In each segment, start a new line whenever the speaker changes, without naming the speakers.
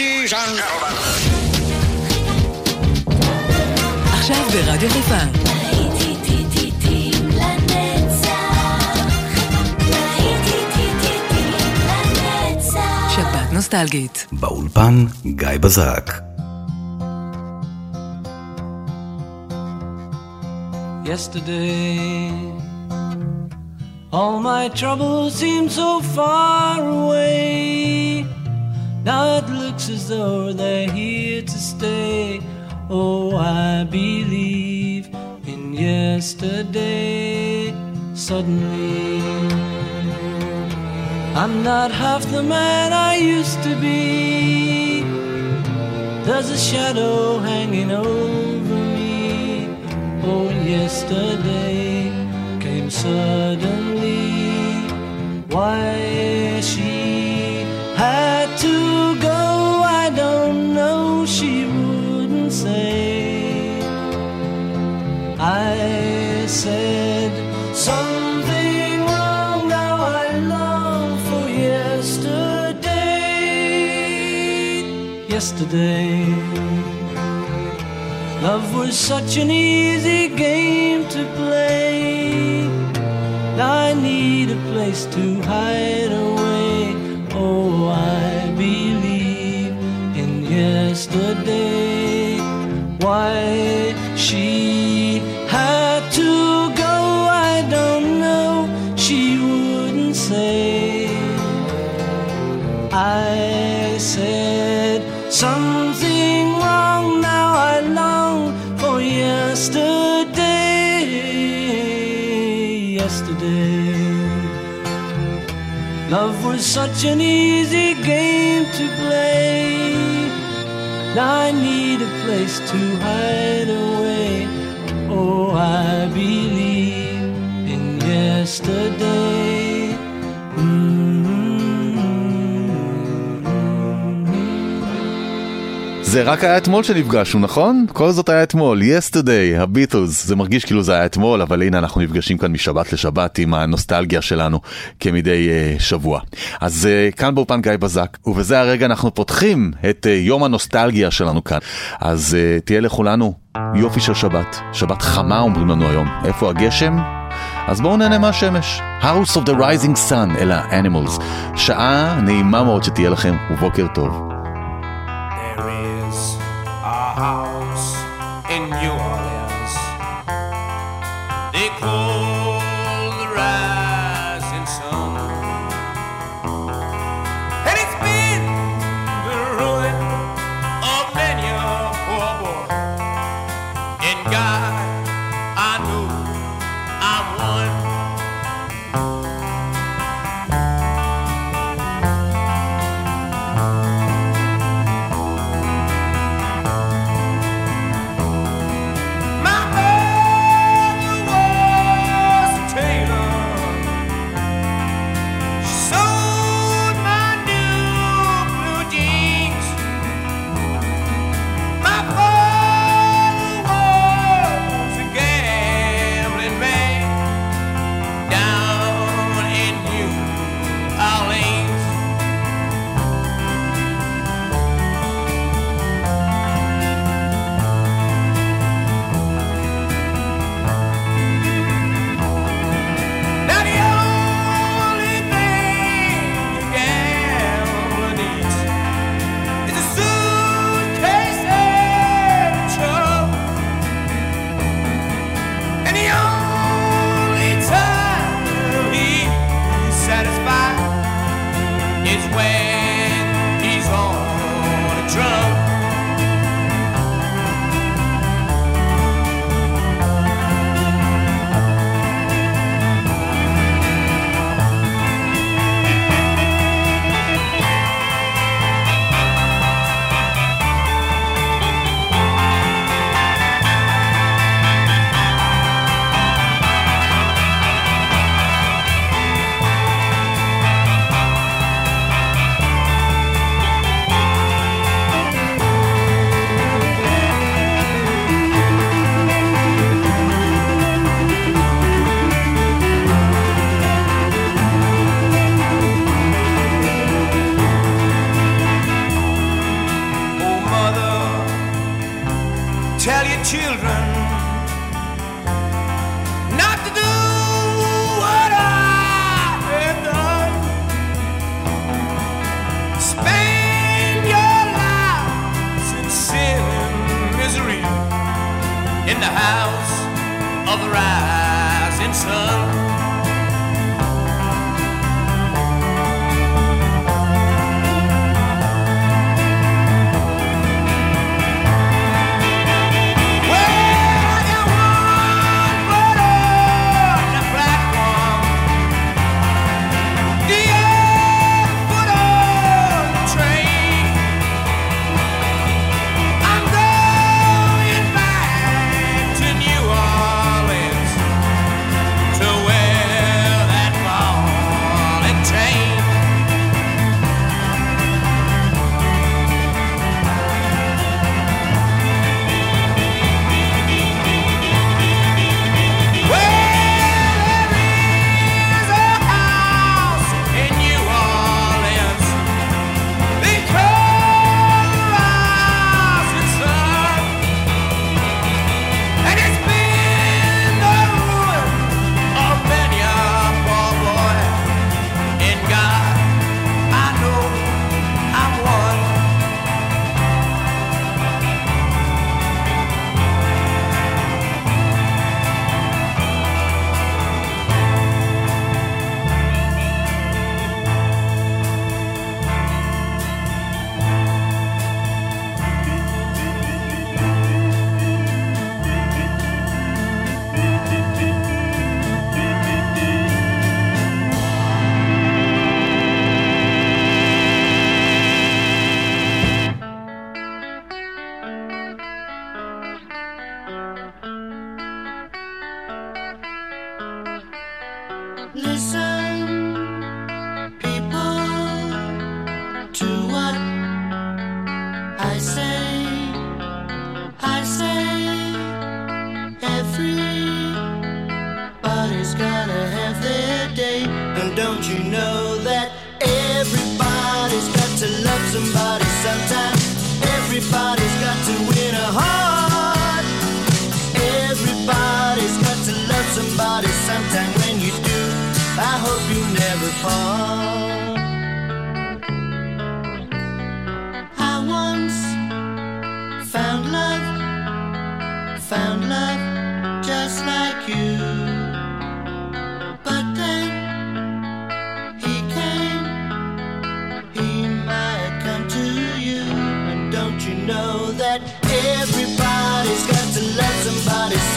Ladies and gentlemen.
עכשיו ברדיו חיפה. שבת נוסטלגית.
באולפן גיא בזק.
Yesterday, all my troubles seem so far away. Now it looks as though they're here to stay. Oh, I believe in yesterday. Suddenly, I'm not half the man I used to be. There's a shadow hanging over me. Oh, yesterday came suddenly. Why she had I said something wrong. Now I long for yesterday. Yesterday. Love was such an easy game to play. I need a place to hide away. Oh, I believe in yesterday. Why yesterday. Yesterday, love was such an easy game to play. Now I need a place to hide away. Oh, I believe in yesterday.
זה רק היה אתמול שנפגשנו, נכון? כל זאת היה אתמול, yesterday, הביטלס, זה מרגיש כאילו זה היה אתמול, אבל הנה אנחנו נפגשים כאן משבת לשבת עם הנוסטלגיה שלנו כמדי uh, שבוע. אז uh, כאן באופן גיא בזק, ובזה הרגע אנחנו פותחים את uh, יום הנוסטלגיה שלנו כאן. אז uh, תהיה לכולנו יופי של שבת, שבת חמה אומרים לנו היום. איפה הגשם? אז בואו נהנה מהשמש. House of the Rising Sun, אלה ה-Animals. שעה נעימה מאוד שתהיה לכם, ובוקר טוב.
In New
Do
you know?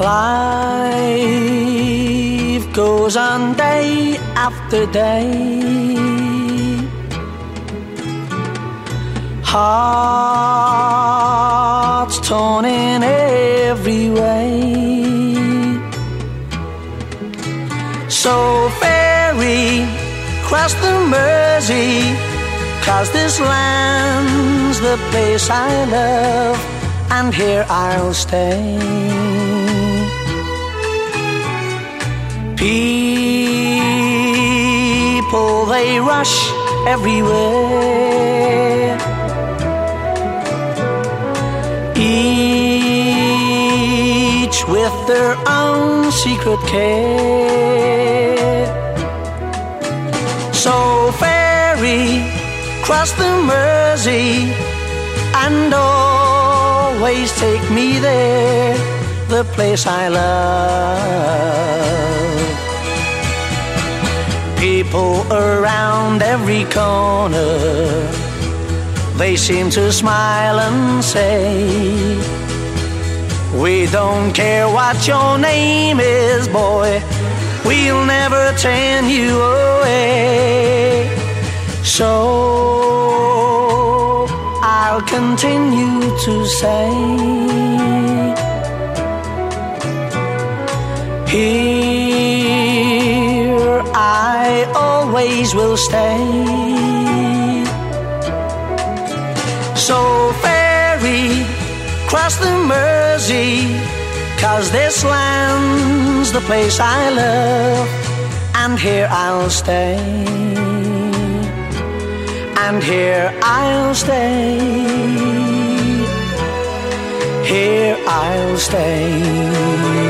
Life goes on day after day. Hearts torn in every way. So ferry cross the Mersey, cause this land's the place I love, and here I'll stay. People, they rush everywhere. Each with their own secret care. So ferry cross the Mersey and always take me there the place I love. People around every corner, they seem to smile and say, We don't care what your name is, boy, we'll never turn you away. So I'll continue to say, Here I always will stay. So ferry, cross the Mersey, cause this land's the place I love, and here I'll stay. And here I'll stay. Here I'll stay.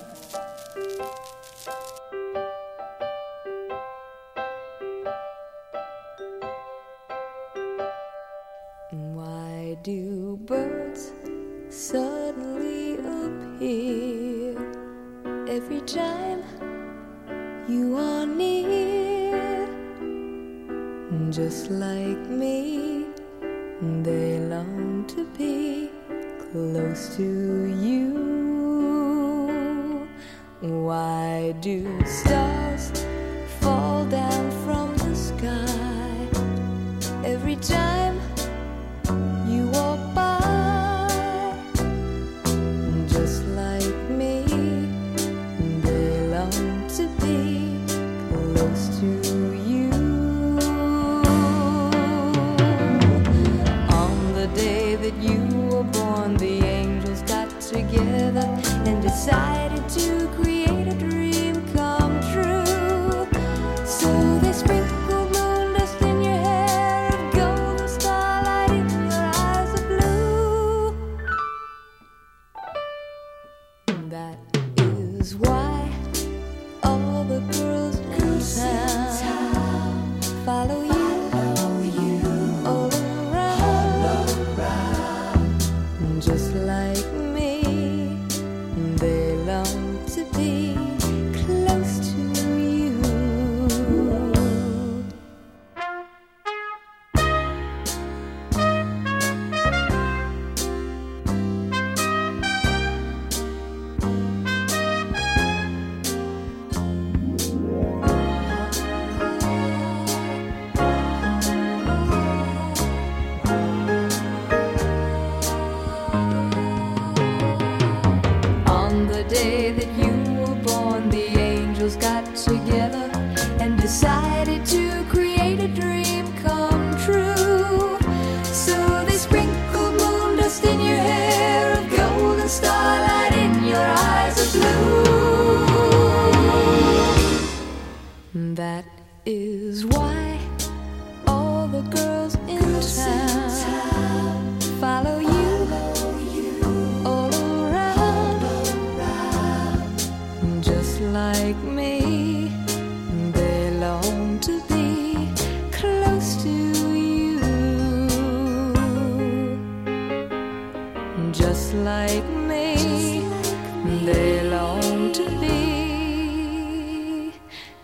Decided to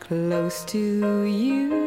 close to you.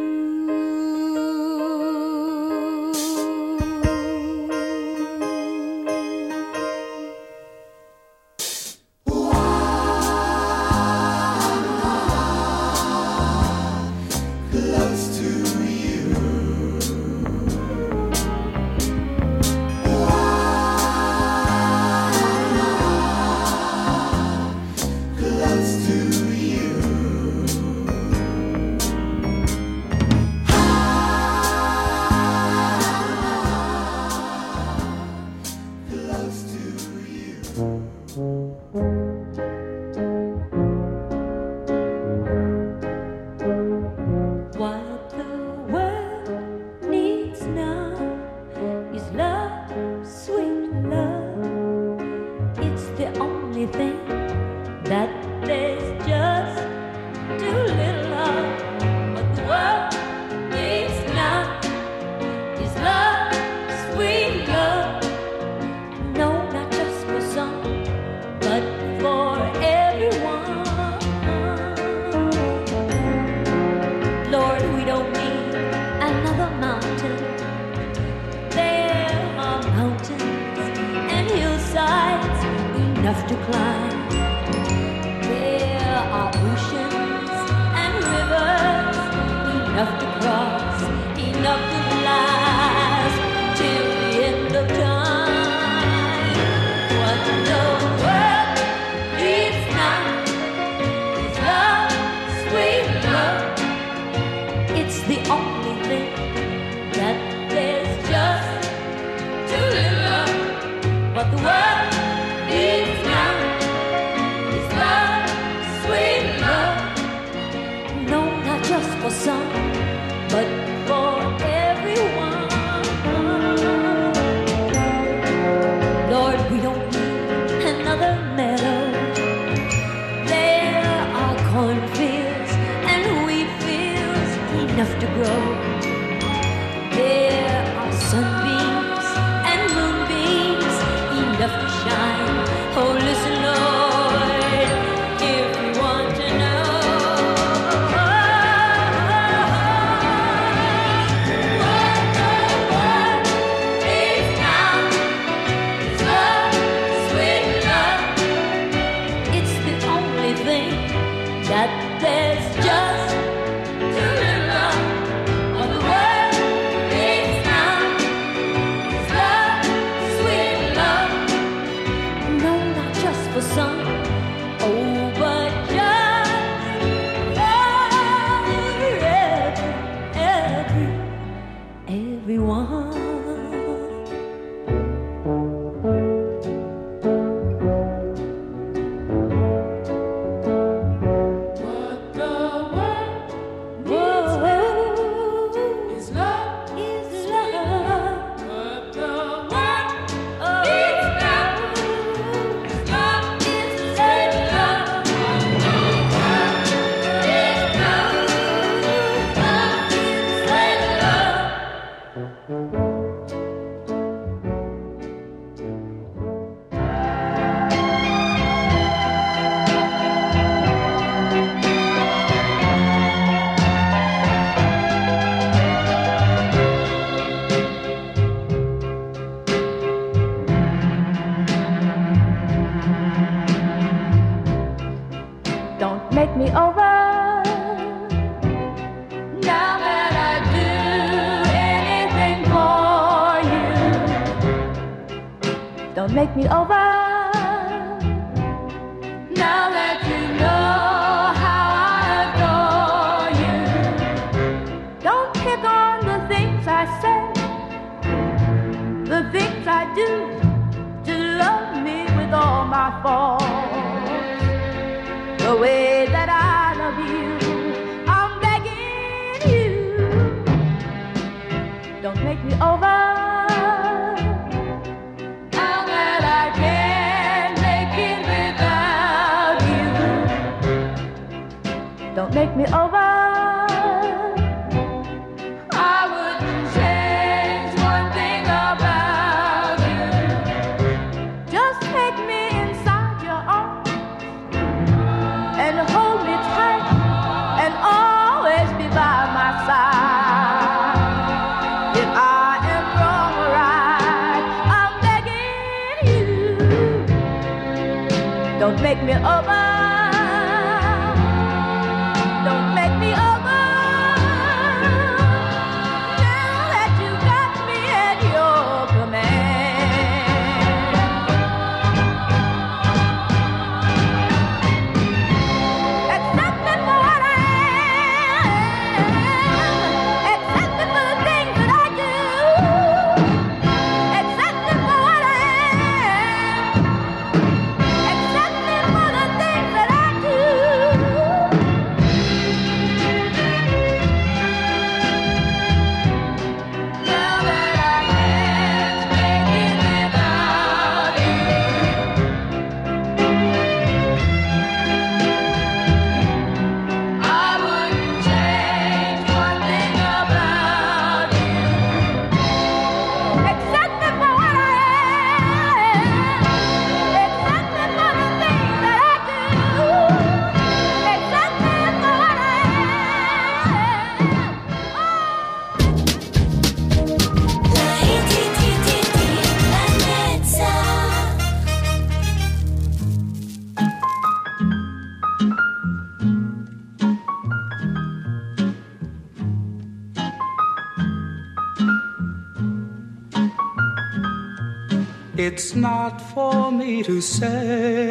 it's not for
me to
say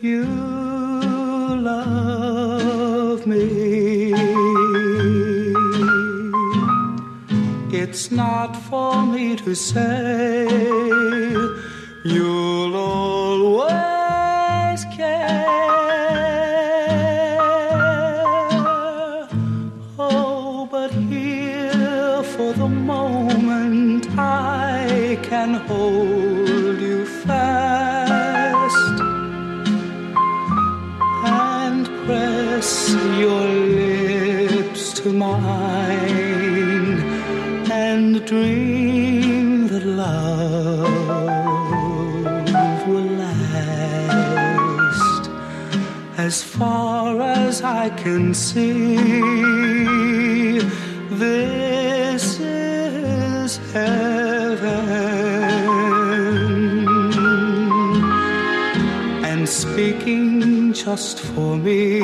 you love me. It's not for me to say. press your lips to mine and dream that love will last as far as I can see. This is heaven. just for me.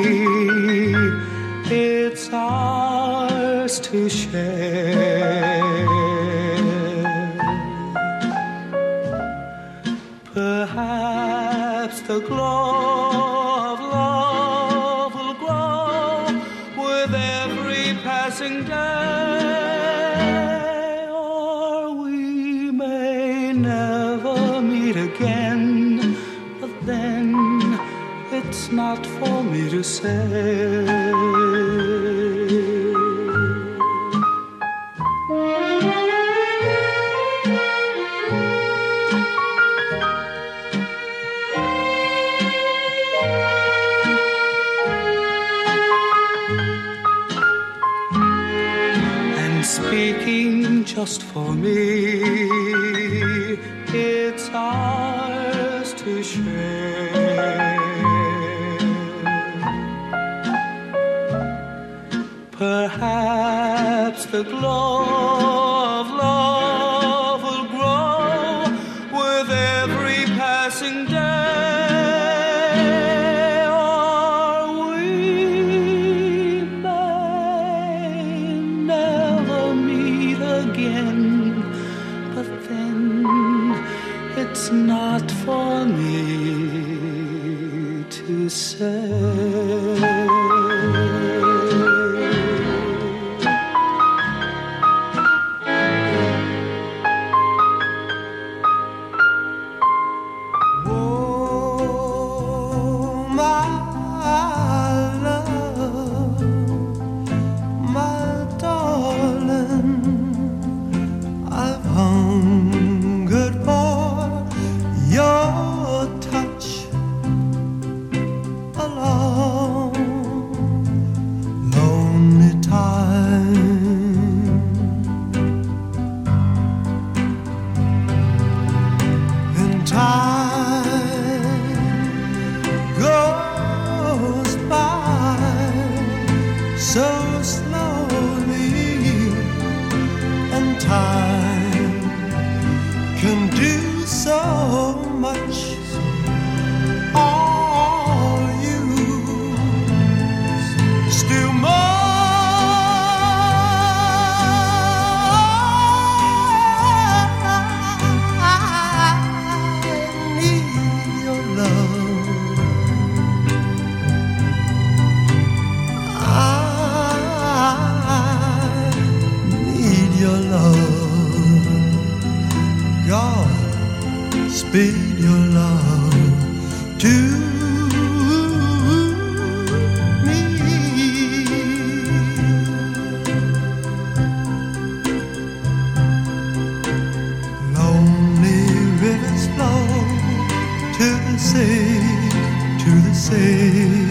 It's ours to share. Perhaps the glory you said. again. But then it's not for me to say. say
to the same.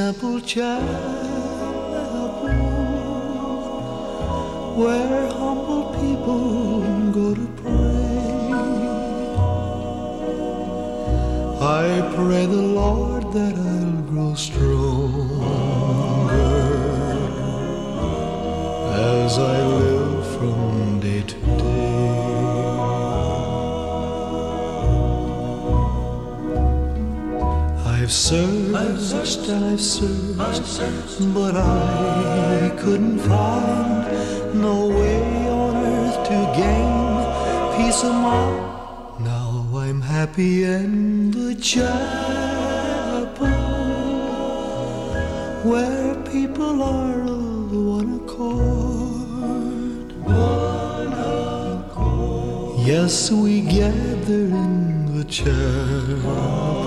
Simple chapel where humble people go to pray. I pray the Lord that I'll grow stronger but I couldn't find no way on earth to gain peace of mind. Now I'm happy in the chapel where people are of one accord. One accord. Yes, we gather in the chapel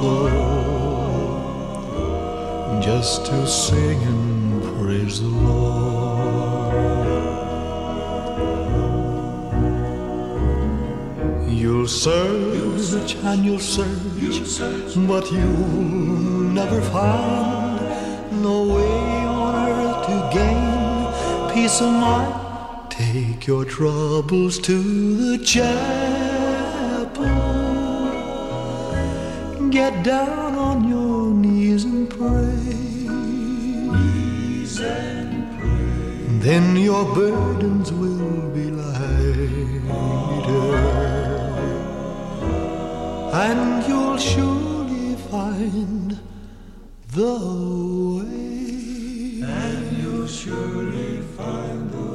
just to sing and praise the Lord. You'll search and you'll search, but you'll never find no way on earth to gain peace of mind. Take your troubles to the chapel. Get down on your knees and pray. Knees and pray. Then your burdens will be lighter and you'll surely find the way. And you'll surely find the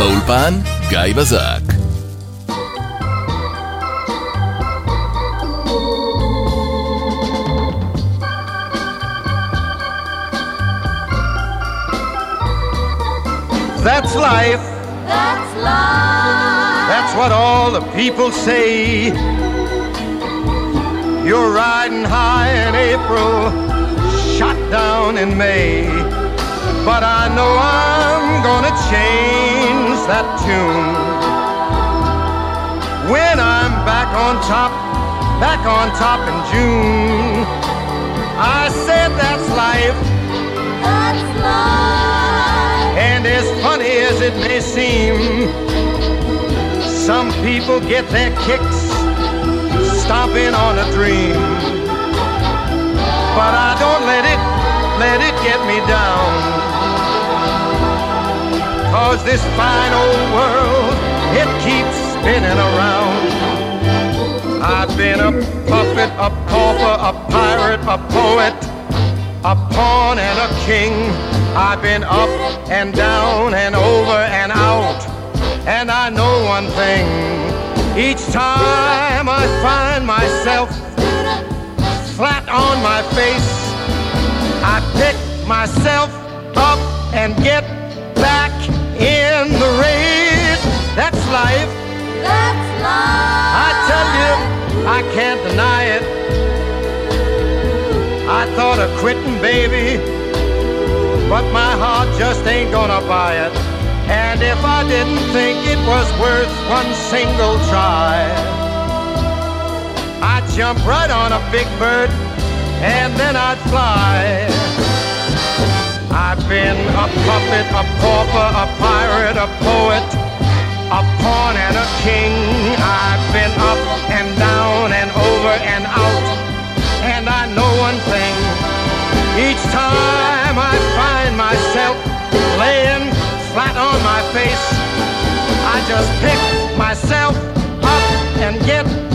באולפן גיא בזק.
That's life.
That's life.
That's what all the people say. You're riding high in April, shot down in May. But I know I'm gonna change that tune. When I'm back on top, back on top in June. I said that's life.
That's life.
And as funny as it may seem, some people get their kicks stomping on a dream. But I don't let it, let it get me down. Cause this fine old world, it keeps spinning around. I've been a puppet, a pauper, a pirate, a poet, a pawn and a king. I've been up and down and over and out. And I know one thing. Each time I find myself flat on my face, I pick myself up and get back in the race. That's life.
That's life.
I tell you, I can't deny it. I thought of quitting, baby, but my heart just ain't gonna buy it. And if I didn't think it was worth one single try, I'd jump right on a big bird and then I'd fly. I've been a puppet, a pauper, a pirate, a poet, a pawn and a king. I've been up and down and over and out. And I know one thing. Each time I find myself laying flat on my face, I just pick myself up and get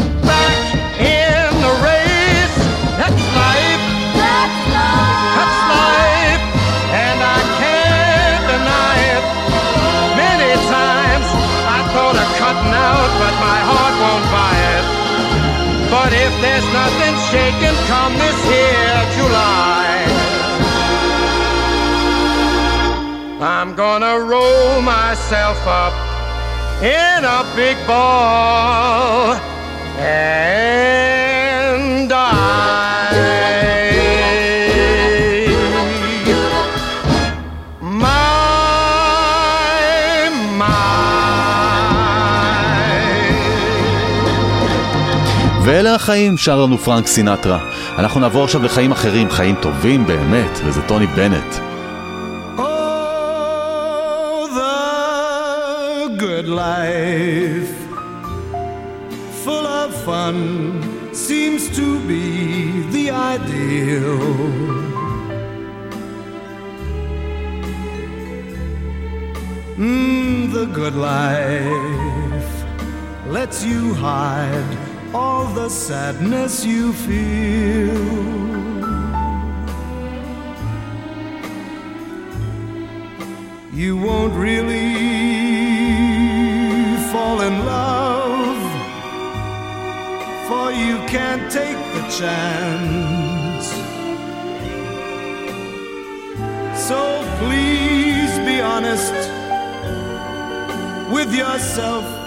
but if there's nothing taken come this here July. I'm gonna roll myself up in a big ball and
החיים, שר לנו פרנק סינטרה. אנחנו נעבור עכשיו לחיים אחרים, חיים טובים באמת, וזה טוני בנט.
Good life, full of fun, seems to be the ideal. Mm, the good life lets you hide all the sadness you feel. you won't really fall in love, for you can't take the chance. So please be honest with yourself.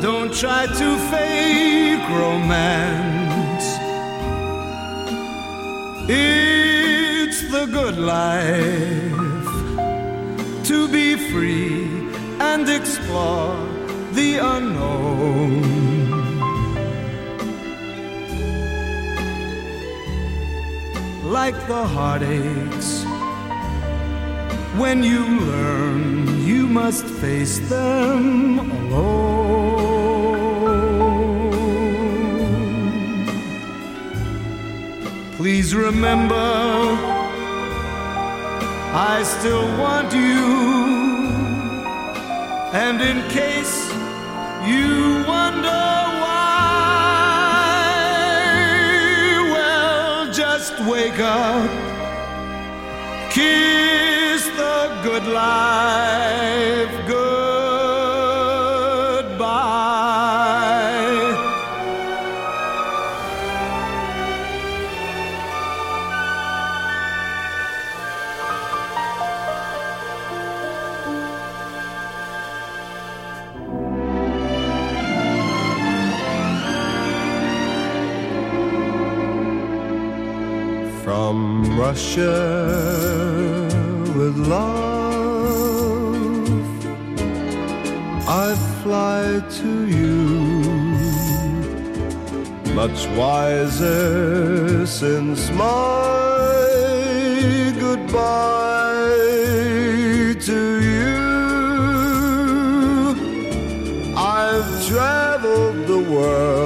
Don't try to fake romance. It's the good life to be free and explore the unknown. Like the heartaches, when you learn, you must face them alone. Please remember, I still want you. And in case you wonder why, well, just wake up, kiss the good life Russia with love, I fly to you, much wiser since my goodbye to you. I've traveled the world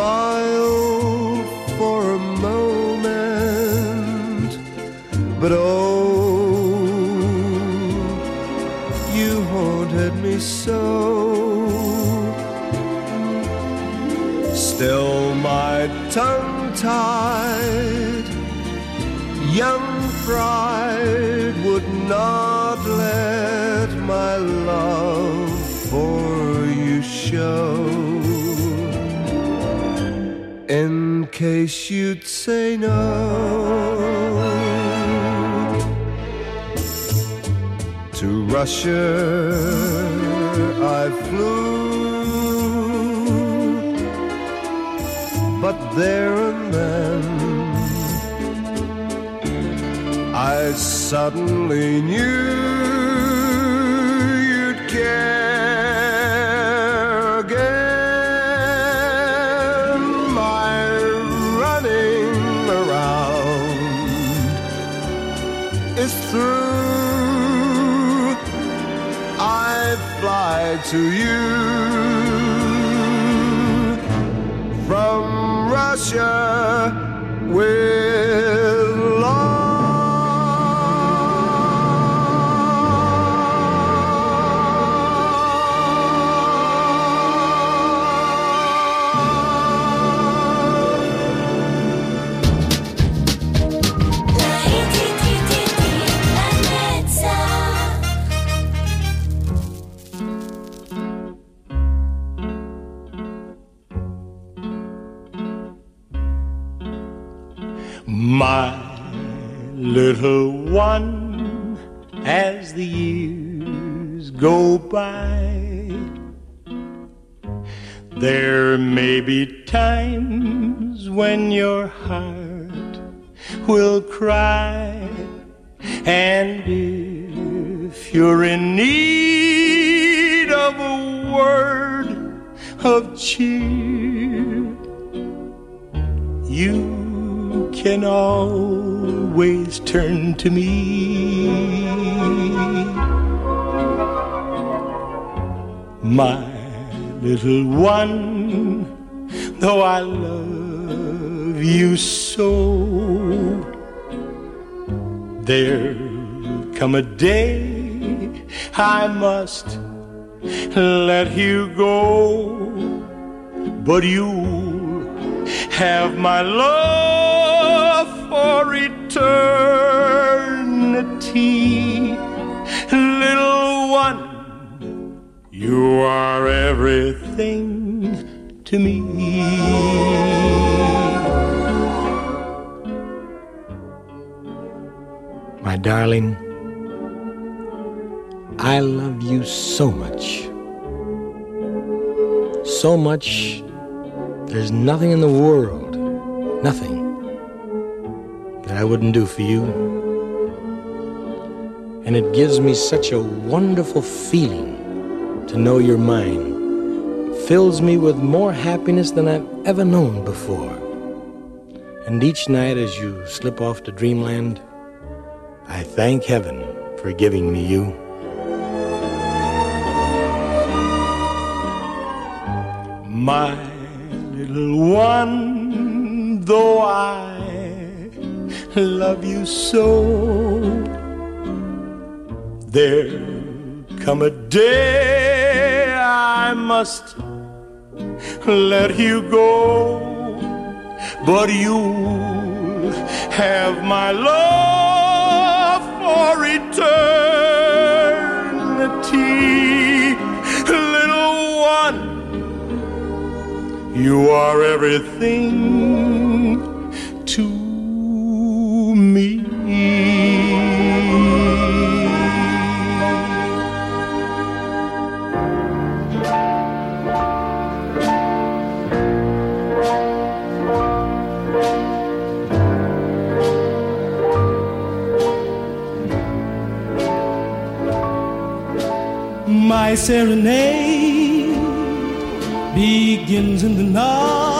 and smiled for a moment, but oh, you haunted me so. Still, my tongue tied, young pride would not case you'd say no. To Russia I flew, but there and then I suddenly knew fly to you. From Russia
Little one, as the years go by, there may be times when your heart will cry, and if you're in need of a word of cheer, you can always turn to me. My little one, though I love you so, there'll come a day I must let you go, but you'll have my love eternity. Little one, you are everything to me. My darling, I love you so much. So much, there's nothing in the world, nothing, I wouldn't do for you. And it gives me such a wonderful feeling to know you're mine. Fills me with more happiness than I've ever known before. And each night as you slip off to dreamland, I thank heaven for giving me you. My little one, though I love you so, there'll come a day I must let you go, but you'll have my love for eternity, little one. You are everything me.
My serenade begins in the night,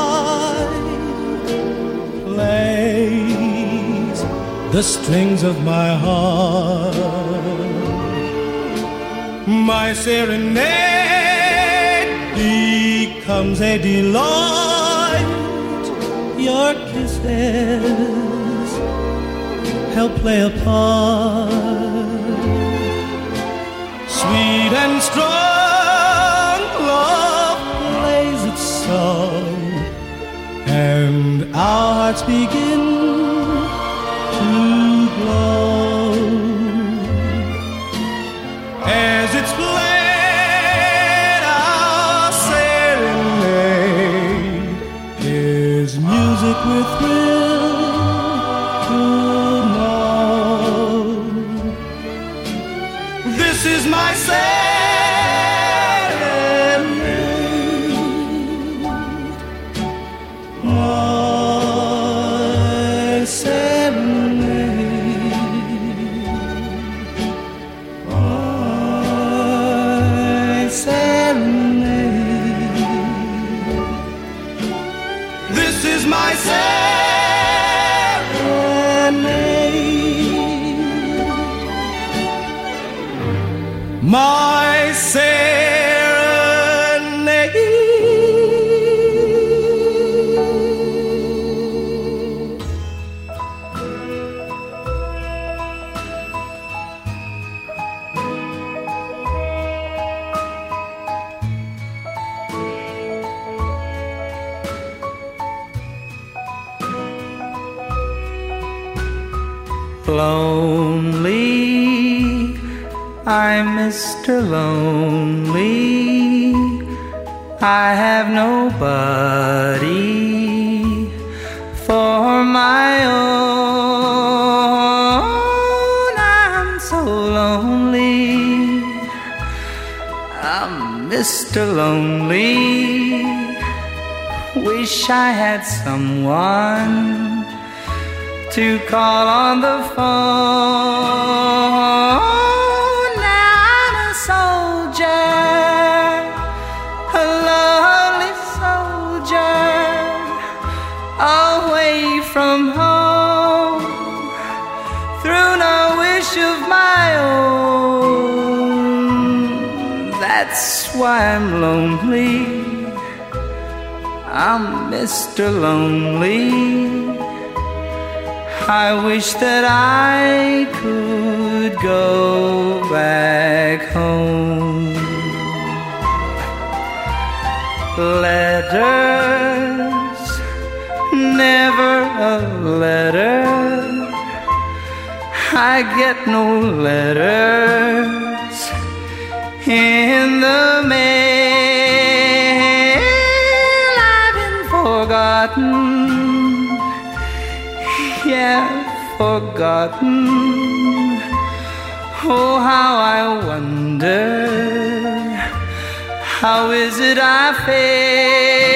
the strings of my heart. My serenade becomes a delight. Your kisses help play a part. Sweet and strong love plays its song, and our hearts begin
away from home, through no wish of my own. That's why I'm lonely. I'm Mr. Lonely. I wish that I could go back home. Letters, never a letter. I get no letters in the mail. I've been forgotten yeah, forgotten. Oh, how I wonder, how is it I feel?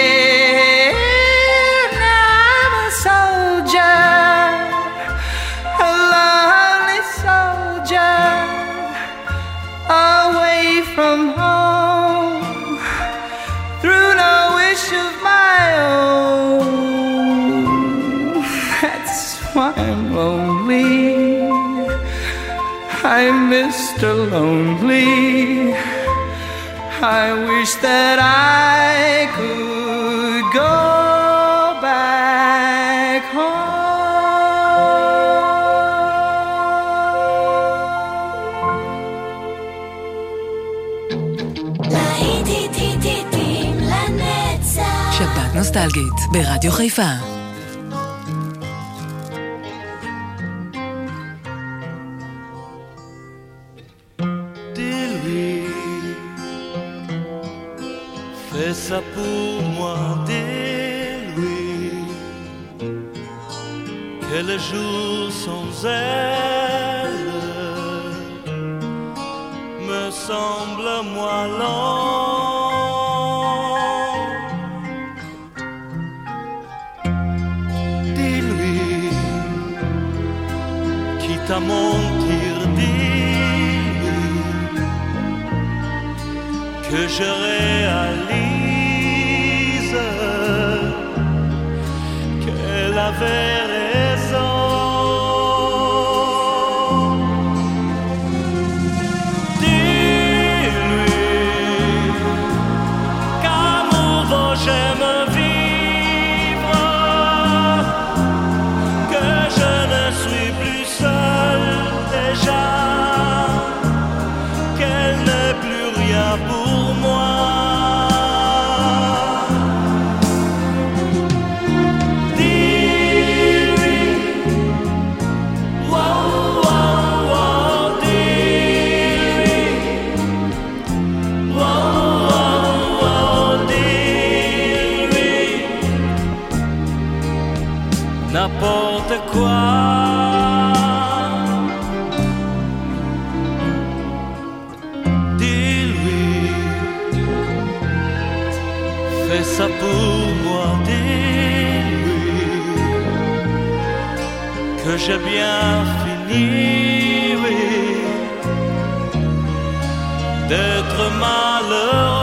From home, through no wish of my own. That's why I'm lonely. I'm Mr. Lonely. I wish that I could
נוסטלגית ברדיו חיפה.
Dis-lui, fais ça pour moi, dis-lui, que le jour sans elle me semble moi long. mentir, dis-lui que je réalise qu'elle avait d'être malheureux.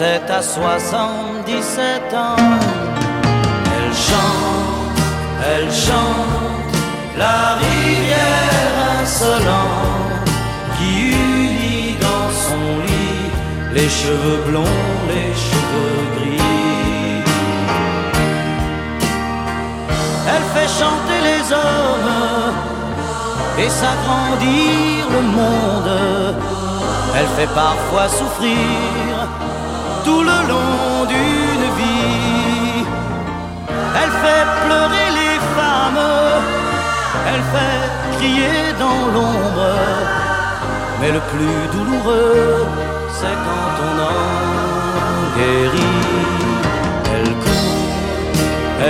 De 7 à 77 ans. Elle chante, elle chante la rivière insolente qui unit dans son lit les cheveux blonds, les cheveux gris. Elle fait chanter les hommes et s'agrandir le monde. Elle fait parfois souffrir tout le long d'une vie. Elle fait pleurer les femmes, elle fait crier dans l'ombre. Mais le plus douloureux, c'est quand on en guérit. Elle court,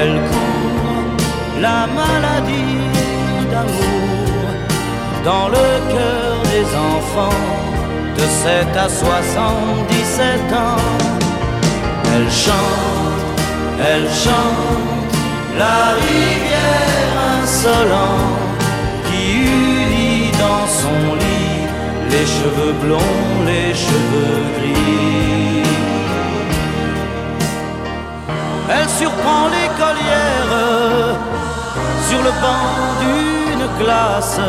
elle court, la maladie d'amour dans le cœur des enfants de 7 à 77 ans. Elle chante, elle chante la rivière insolente qui unit dans son lit les cheveux blonds, les cheveux gris. Elle surprend l'écolière sur le banc d'une classe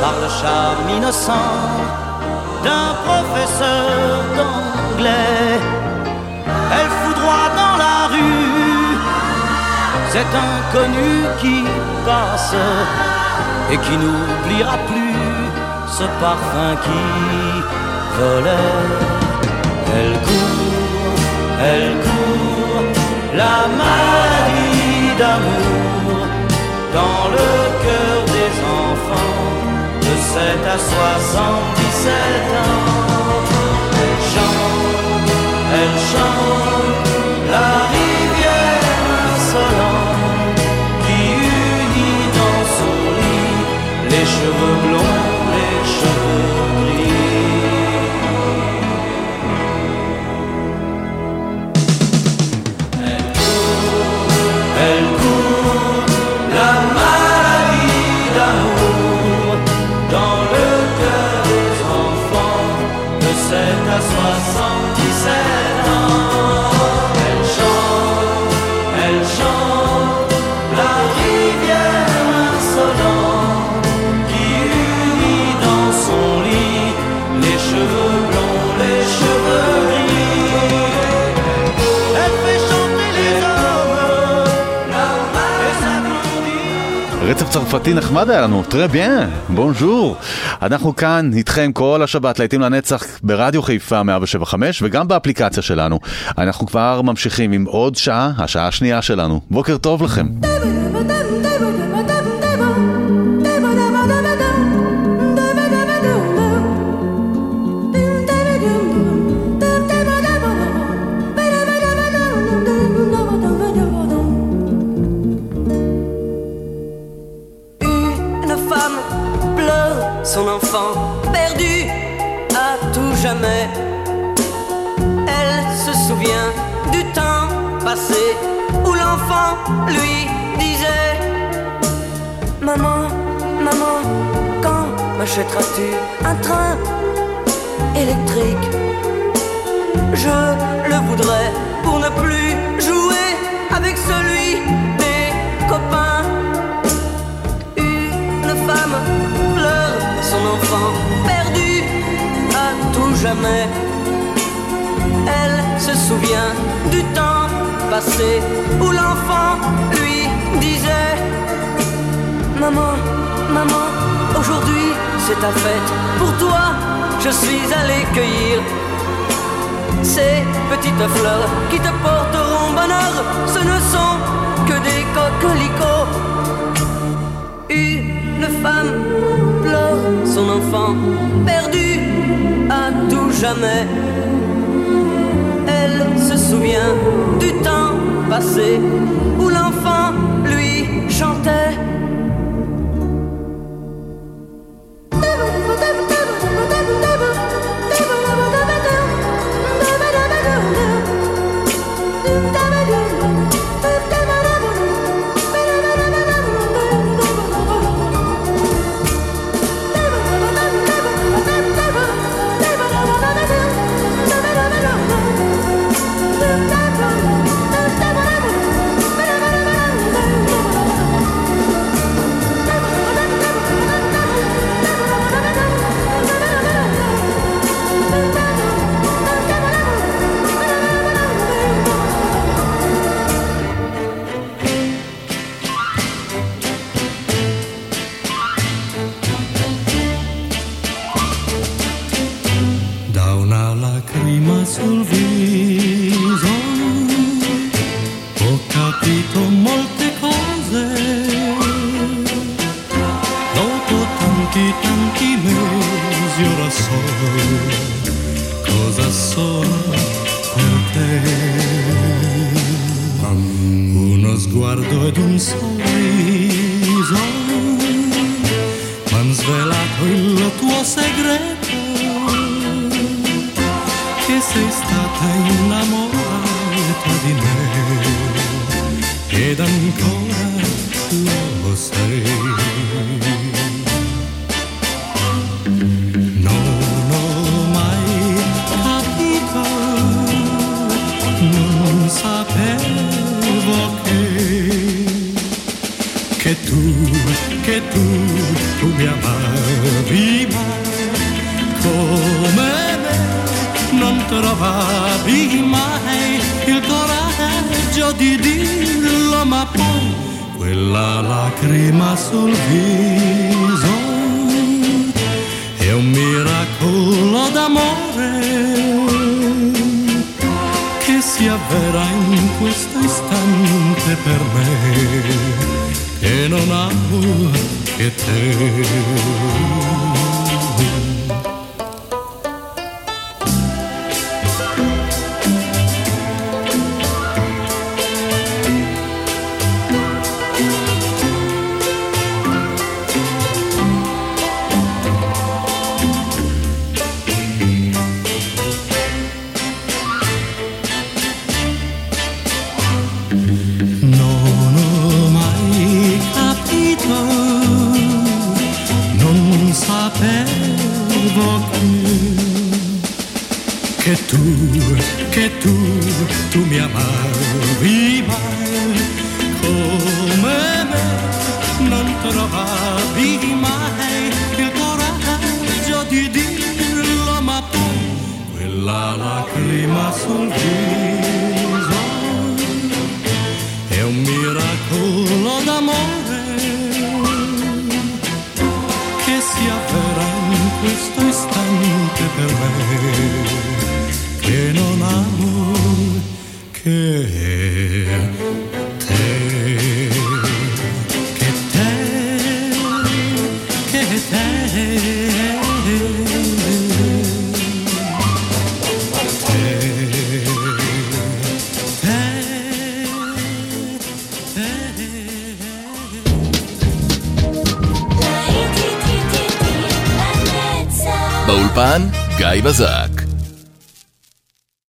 par le charme innocent d'un professeur d'anglais. Cet inconnu qui passe et qui n'oubliera plus ce parfum qui volait. Elle court, elle court, la maladie d'amour dans le cœur des enfants de 7 à 77 ans. Elle chante, elle chante cheveux blonds, les cheveux
צרפתי נחמד היה לנו, טרה ביאן, בונז'ור. אנחנו כאן איתכם כל השבת להיטים לנצח ברדיו חיפה 175 וגם באפליקציה שלנו. אנחנו כבר ממשיכים עם עוד שעה, השעה השנייה שלנו. בוקר טוב לכם.
Son enfant perdu à tout jamais. Elle se souvient du temps passé où l'enfant lui disait Maman, maman, quand m'achèteras-tu un train électrique? Je le voudrais pour ne plus jamais. Elle se souvient du temps passé où l'enfant lui disait Maman, maman, aujourd'hui c'est ta fête. Pour toi, je suis allé cueillir ces petites fleurs qui te porteront bonheur. Ce ne sont que des coquelicots. Une femme pleure son enfant perdu tout jamais. Elle se souvient du temps passé où l'enfant lui chantait.
d'amore che si avvera in questo istante per me che non amo che te.